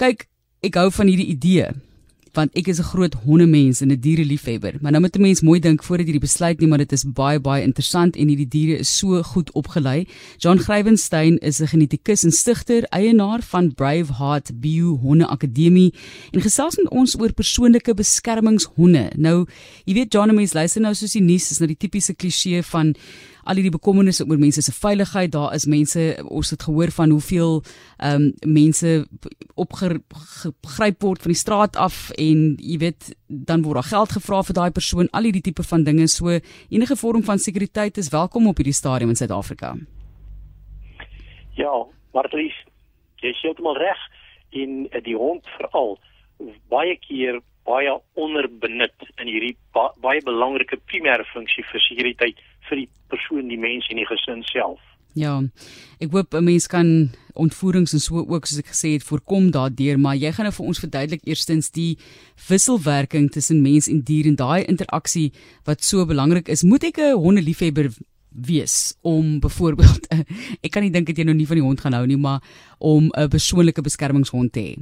Kyk, ek hou van hierdie idee want ek is 'n groot hondemens en 'n diereliefhebber. Maar nou moet 'n mens mooi dink voordat jy die besluit neem, maar dit is baie baie interessant en hierdie diere is so goed opgelei. John Grywenstein is 'n genetikus en stigter, eienaar van Brave Heart Bio Honde Akademie en gesels met ons oor persoonlike beskermingshonde. Nou, jy weet John, mense luister nou soos die nuus, is nou die tipiese kliseë van al hierdie bekommernisse oor mense se veiligheid. Daar is mense ons het gehoor van hoeveel ehm um, mense opgegryp word van die straat af en jy weet dan word daar geld gevra vir daai persoon. Al hierdie tipe van dinge so enige vorm van sekuriteit is welkom op hierdie stadium in Suid-Afrika. Ja, Marlies, jy sê dit maar reg in die hond veral baie keer baie onderbenut in hierdie ba baie belangrike primêre funksie vir sekuriteit vir die persoon, die mens en die gesin self. Ja. Ek hoop 'n mens kan ontvoerings en so ook soos ek gesê het voorkom daardeur, maar jy gaan nou vir ons verduidelik eerstens die wisselwerking tussen mens en dier en daai interaksie wat so belangrik is. Moet ek 'n hondeliefhebber wees om byvoorbeeld ek kan nie dink dat jy nou nie van die hond gaan hou nie, maar om 'n persoonlike beskermingshond te hê?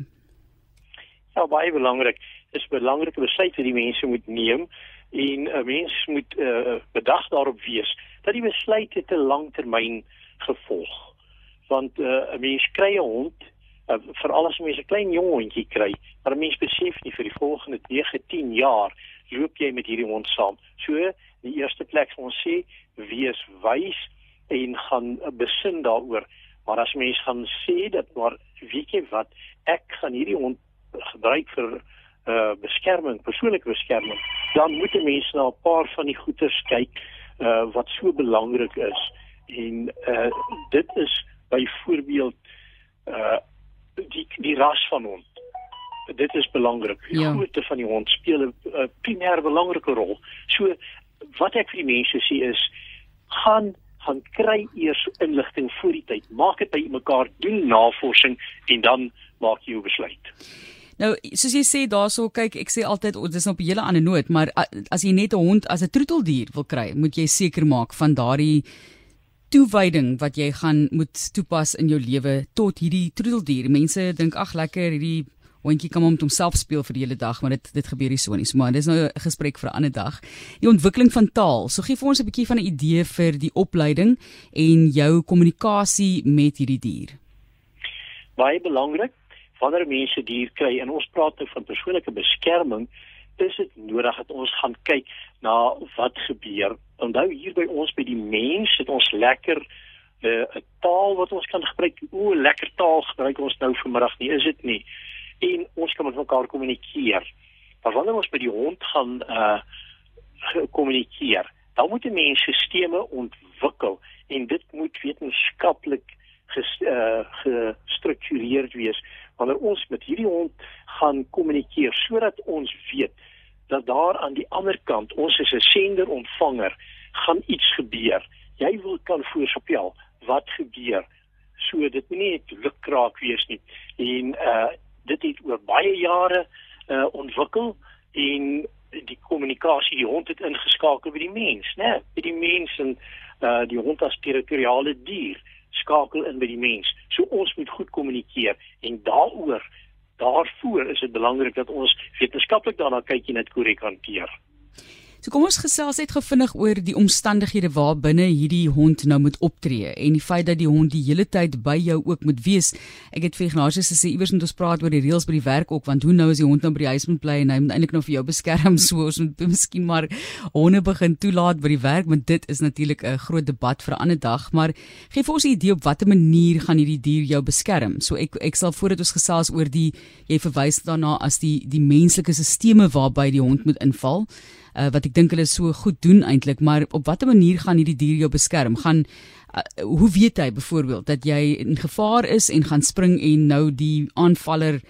Ja, baie belangrik. Dit is belangrike besluite wat die mense moet neem en 'n mens moet uh, bedag daarop wees dat die besluit het 'n langtermyn gevolg. Want uh, 'n mens kry 'n hond uh, veral as 'n mens 'n klein jong hondjie kry, maar 'n mens besef nie vir die volgende 9, 10 jaar loop jy met hierdie hond saam. So, die eerste plek ons sê, wees wys en gaan besin daaroor. Maar as mens gaan sê dat maar weet jy wat, ek gaan hierdie hond gebruik vir uh beskerming, persoonlike beskerming, dan moet 'n mens na 'n paar van die goeders kyk uh wat so belangrik is. En uh dit is byvoorbeeld uh die die ras van hond. Dit is belangrik. Die ja. grootte van die hond speel 'n uh, primêre belangrike rol. So wat ek vir die mense sê is gaan gaan kry eers inligting voor die tyd. Maak dit by mekaar, doen navorsing en dan maak jy jou besluit. Nou, soos jy sê daarso, kyk, ek sê altyd oh, dis nou op 'n hele ander noot, maar as jy net 'n hond as 'n troeteldier wil kry, moet jy seker maak van daardie toewyding wat jy gaan moet toepas in jou lewe tot hierdie troeteldier. Mense dink ag lekker hierdie hondjie kan hom homself speel vir die hele dag, maar dit dit gebeur nie so nie. So maar dis nou 'n gesprek vir 'n ander dag. Die ontwikkeling van taal. So gee vir ons 'n bietjie van 'n idee vir die opleiding en jou kommunikasie met hierdie dier. Baie belangrik wanneer mense dier kry en ons praat nou van persoonlike beskerming, is dit nodig dat ons gaan kyk na wat gebeur. Onthou hier by ons by die mens het ons lekker eh, 'n uh, taal wat ons kan gebruik. O, lekker taal gebruik ons nou vanmiddag nie, is dit nie? En ons kan met mekaar kommunikeer. Maar wanneer ons by die hond gaan uh kommunikeer, dan moet die mens stelsels ontwikkel en dit moet wetenskaplik uh, gestruktureerd wees wanneer ons met hierdie hond gaan kommunikeer sodat ons weet dat daar aan die ander kant ons is 'n sender ontvanger gaan iets gebeur. Jy wil kan voorspel wat gebeur. So dit moet nie net lukraak wees nie. En uh dit het oor baie jare uh ontwikkel en die kommunikasie die hond het ingeskakel by die mens né? By die mens en uh die hond as territoriale dier skakel in by die mens. So ons moet goed kommunikeer en daaroor daarvoor is dit belangrik dat ons wetenskaplik daarna kyk en dit korrek hanteer. So kom ons gesels net gevinnig oor die omstandighede waar binne hierdie hond nou moet optree en die feit dat die hond die hele tyd by jou ook moet wees. Ek het vir Ignatius gesê iewers moet ons praat oor die reëls by die werk ook want hoe nou as die hond nou by die huis moet bly en hy moet eintlik nou vir jou beskerm so ons moet miskien maar honde begin toelaat by die werk want dit is natuurlik 'n groot debat vir 'n ander dag maar gee vir ons 'n idee op watter manier gaan hierdie dier jou beskerm. So ek ek sal voordat ons gesels oor die jy verwys daarna as die die menslike stelsels waarby die hond moet inval uh, wat ek dink hulle so goed doen eintlik, maar op watter manier gaan hierdie dier jou beskerm? Gaan uh, hoe weet hy byvoorbeeld dat jy in gevaar is en gaan spring en nou die aanvaller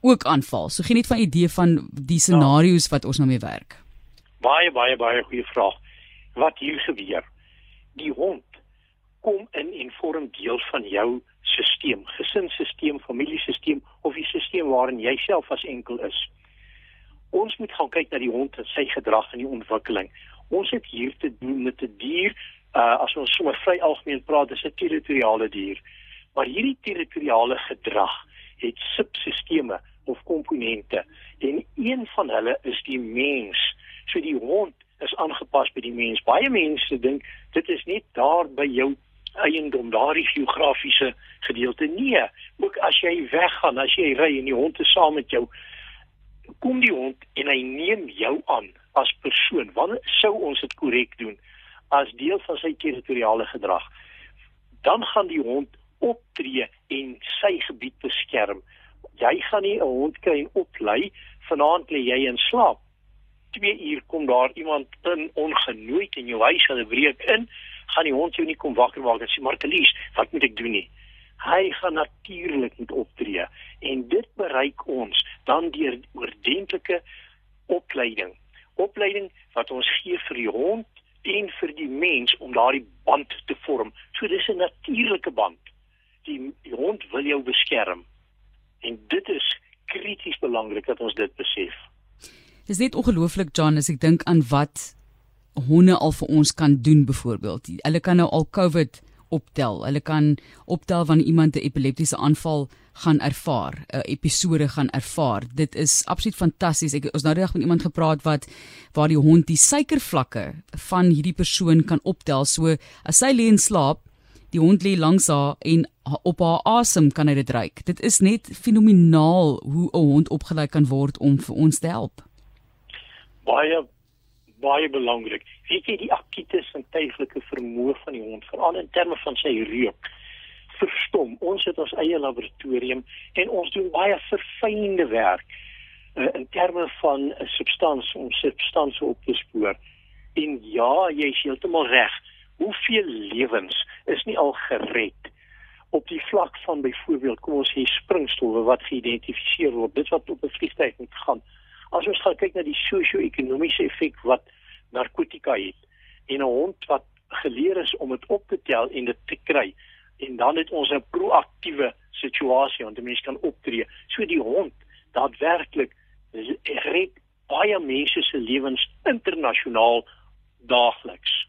ook aanval? So gee net van 'n idee van die scenario's wat ons nou mee werk. Baie baie baie goeie vraag. Wat hier gebeur? Die hond kom in en vorm deel van jou stelsel, gesinsstelsel, familiesisteem of die stelsel waarin jy self as enkel is ons moet gaan kyk na die hond en sy gedrag en die ontwikkeling. Ons het hier te doen met 'n die dier, uh as ons sommer vry algemeen praat, dis 'n territoriale dier. Maar hierdie territoriale gedrag het subsisteme of komponente en een van hulle is die mens. So die hond is aangepas by die mens. Baie mense dink dit is net daar by jou eiendom, daardie geografiese gedeelte. Nee, ook as jy weggaan, as jy ry en die hond is saam met jou, kom die hond en hy neem jou aan as persoon. Wanneer sou ons dit korrek doen as deel van sy territoriale gedrag? Dan gaan die hond optree en sy gebied beskerm. Jy gaan nie 'n hond kry en oplei vanaand lê jy in slaap. 2 uur kom daar iemand in ongenooi in jou huis en breek in, gaan die hond jou nie kom wakker maak en sê Martelies, wat moet ek doen nie? Hy gaan natuurlik moet optree en dit bereik ons dan deur oordentlike opleiding. Opleiding wat ons gee vir die hond en vir die mens om daardie band te vorm. So dis 'n natuurlike band. Die, die hond wil jou beskerm. En dit is krities belangrik dat ons dit besef. Dis net ongelooflik John as ek dink aan wat honde al vir ons kan doen byvoorbeeld. Hulle kan nou al COVID optel. Hulle kan optel wanneer iemand 'n epileptiese aanval gaan ervaar, 'n episode gaan ervaar. Dit is absoluut fantasties. Ek ons nou die dag met iemand gepraat wat waar die hond die suikervlakke van hierdie persoon kan optel. So as sy lê en slaap, die hond lê langs haar en op haar asem kan hy dit ruik. Dit is net fenomenaal hoe 'n hond opgelei kan word om vir ons te help. Baie baie belangrik. Weet jy die akute sintuiglike vermoë van die hond, veral in terme van sy reuk, verstom. Ons het ons eie laboratorium en ons doen baie verfynde werk uh, in terme van 'n substansie om substansie op te spoor. En ja, jy is heeltemal reg. Hoeveel lewens is nie al gered op die vlak van byvoorbeeld kom ons sê springstowwe wat geïdentifiseer word dit wat op 'n vliegtuig moet gaan as ons gaan kyk na die sosio-ekonomiese effek wat narkotika het en 'n hond wat geleer is om dit op te tel en dit te kry en dan het ons 'n proaktiewe situasie want 'n mens kan optree. So die hond daadwerklik red baie mense se lewens internasionaal daagliks.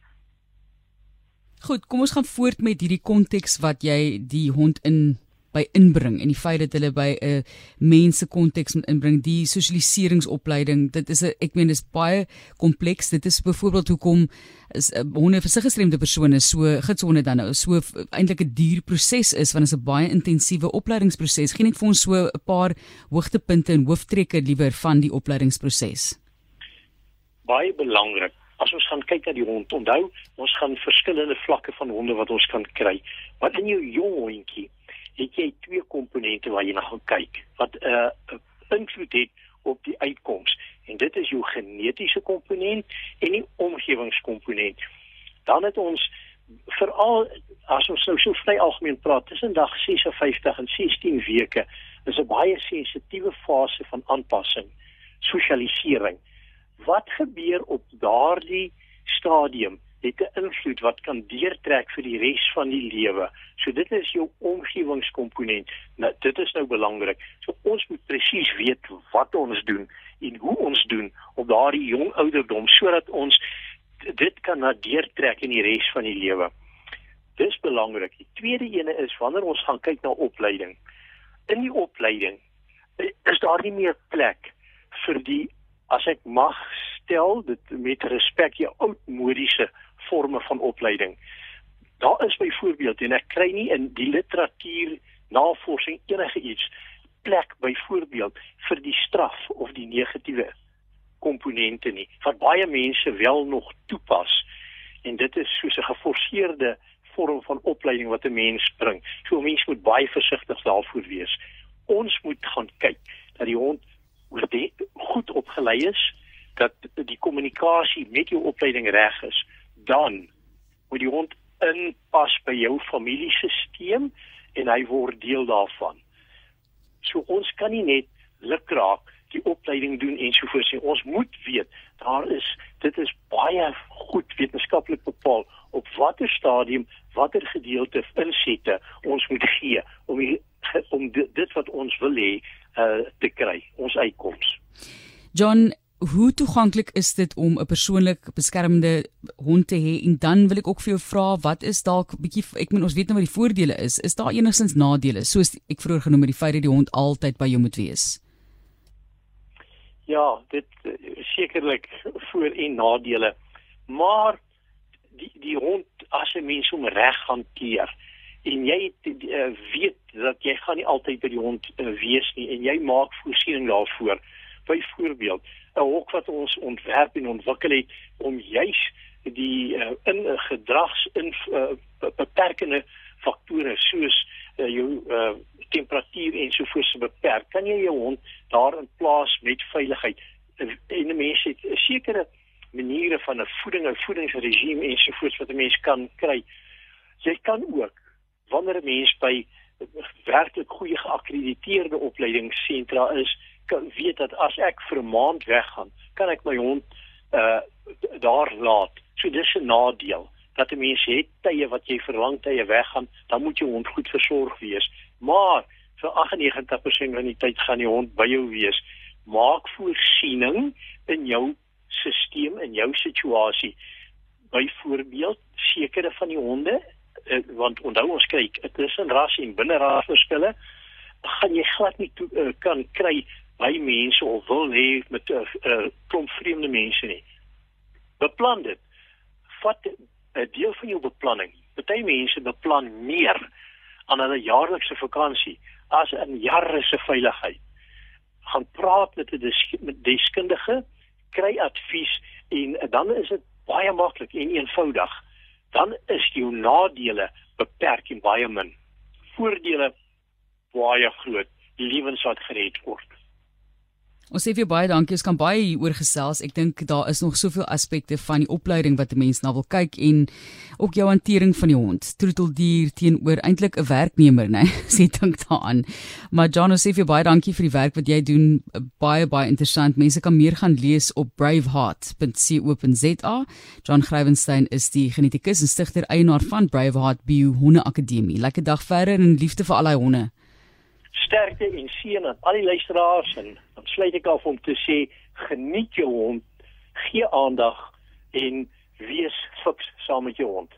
Goed, kom ons gaan voort met hierdie konteks wat jy die hond in by inbring en die feit dat hulle by 'n mense konteks moet inbring die sosialiseringsopleiding dit is 'n ek meen dis baie kompleks. Dit is byvoorbeeld hoekom is 'n honde vir sig gestremde persone so gitsonde dan nou so eintlik 'n duur proses is want dit is 'n baie intensiewe opleidingsproses gee net vir ons so 'n paar hoogtepunte en hooftrekke liewer van die opleidingsproses baie belangrik. As ons gaan kyk na die hond, onthou, ons gaan verskillende vlakke van honde wat ons kan kry. Wat in jou jong hondjie het jy twee komponente waar jy na gaan kyk wat 'n uh, invloed het op die uitkoms en dit is jou genetiese komponent en die omgewingskomponent. Dan het ons veral as ons nou so vry algemeen praat tussen dag 56 en 16 weke is 'n baie sensitiewe fase van aanpassing, sosialisering. Wat gebeur op daardie stadium het 'n invloed wat kan deurtrek vir die res van die lewe. So dit is jou omgewingskomponent. Nou dit is nou belangrik. So ons moet presies weet wat ons doen en hoe ons doen op daardie jong ouderdom sodat ons dit kan na deurtrek in die res van die lewe. Dis belangrik. Die tweede ene is wanneer ons gaan kyk na opleiding. In die opleiding is daar nie meer plek vir die as ek mag stel dit met respek jou oudmodiese forme van opleiding. Daar is byvoorbeeld en ek kry nie in die literatuur navorsing enige iets plek byvoorbeeld vir die straf of die negatiewe komponente nie wat baie mense wel nog toepas en dit is soos 'n geforseerde vorm van opleiding wat 'n mens bring. So 'n mens moet baie versigtig daarvoor wees. Ons moet gaan kyk dat die hond goed opgelei is, dat die kommunikasie met jou opleiding reg is dan moet die hond inpas by jou familiesisteem en hy word deel daarvan. So ons kan nie net lukraak die opleiding doen en so voort sê ons moet weet daar is dit is baie goed wetenskaplik bepaal op watter stadium watter gedeelte insette ons moet gee om die, om dit, wat ons wil hê uh, te kry ons uitkoms. John hoe toeganklik is dit om 'n persoonlik beskermende hond te hê? En dan wil ek ook vir jou vra, wat is dalk bietjie ek moet ons weet nou wat die voordele is. Is daar enigstens nadele soos ek vroeër genoem het die feit dat die hond altyd by jou moet wees? Ja, dit sekerlik voor en nadele. Maar die die hond as 'n mens hom reg hanteer en jy uh, weet dat jy gaan nie altyd by die hond uh, wees nie en jy maak voorsiening daarvoor byvoorbeeld 'n hok wat ons ontwerp en ontwikkel het om juis die uh, in gedrags in uh, beperkende faktore soos uh, jou uh, temperatuur en so voort se beperk. Kan jy jou hond daarin plaas met veiligheid? En 'n mens het 'n sekere maniere van 'n voeding en voedingsregime en so voort wat 'n mens kan kry. Jy kan ook wanneer 'n mens by werklik goeie geakkrediteerde opleidingssentra is weet dat as ek vir 'n maand weggaan, kan ek my hond uh daar laat. So dis 'n nadeel dat 'n mens het tye wat jy vir lang tye weggaan, dan moet jou hond goed versorg wees. Maar vir 98% van die tyd gaan die hond by jou wees. Maak voorsiening in jou stelsel en jou situasie. Byvoorbeeld sekere van die honde uh, want onthou ons kyk, dit is 'n ras en binne ras verskille gaan jy glad nie toe, uh, kan kry by mense of wil hê met 'n uh, uh, klomp vreemde mense nie. Beplan dit. Vat 'n deel van jou beplanning. Party mense beplan meer aan hulle jaarlikse vakansie as in jare se veiligheid. Gaan praat met 'n deskundige, kry advies en dan is dit baie maklik en eenvoudig. Dan is jou nadele beperk en baie min. Voordele baie groot. Lewens wat gered word. Ons sê vir baie dankie. Ons kan baie hieroor gesels. Ek dink daar is nog soveel aspekte van die opleiding wat 'n mens na wil kyk en ook jou hantering van die hond. Troeteldier teenoor eintlik 'n werknemer, né? Sê dink daaraan. Maar John, ons sê vir baie dankie vir die werk wat jy doen. Baie baie interessant. Mense kan meer gaan lees op braveheart.co.za. John Grywenstein is die genetikus en stigter eienaar van Braveheart Bio Honde Akademie. Lekker dag verder en liefde vir al die honde sterkte en seën aan al die luisteraars en dan sluit ek af om te sê geniet jou hond, gee aandag en wees fiks saam met jou hond.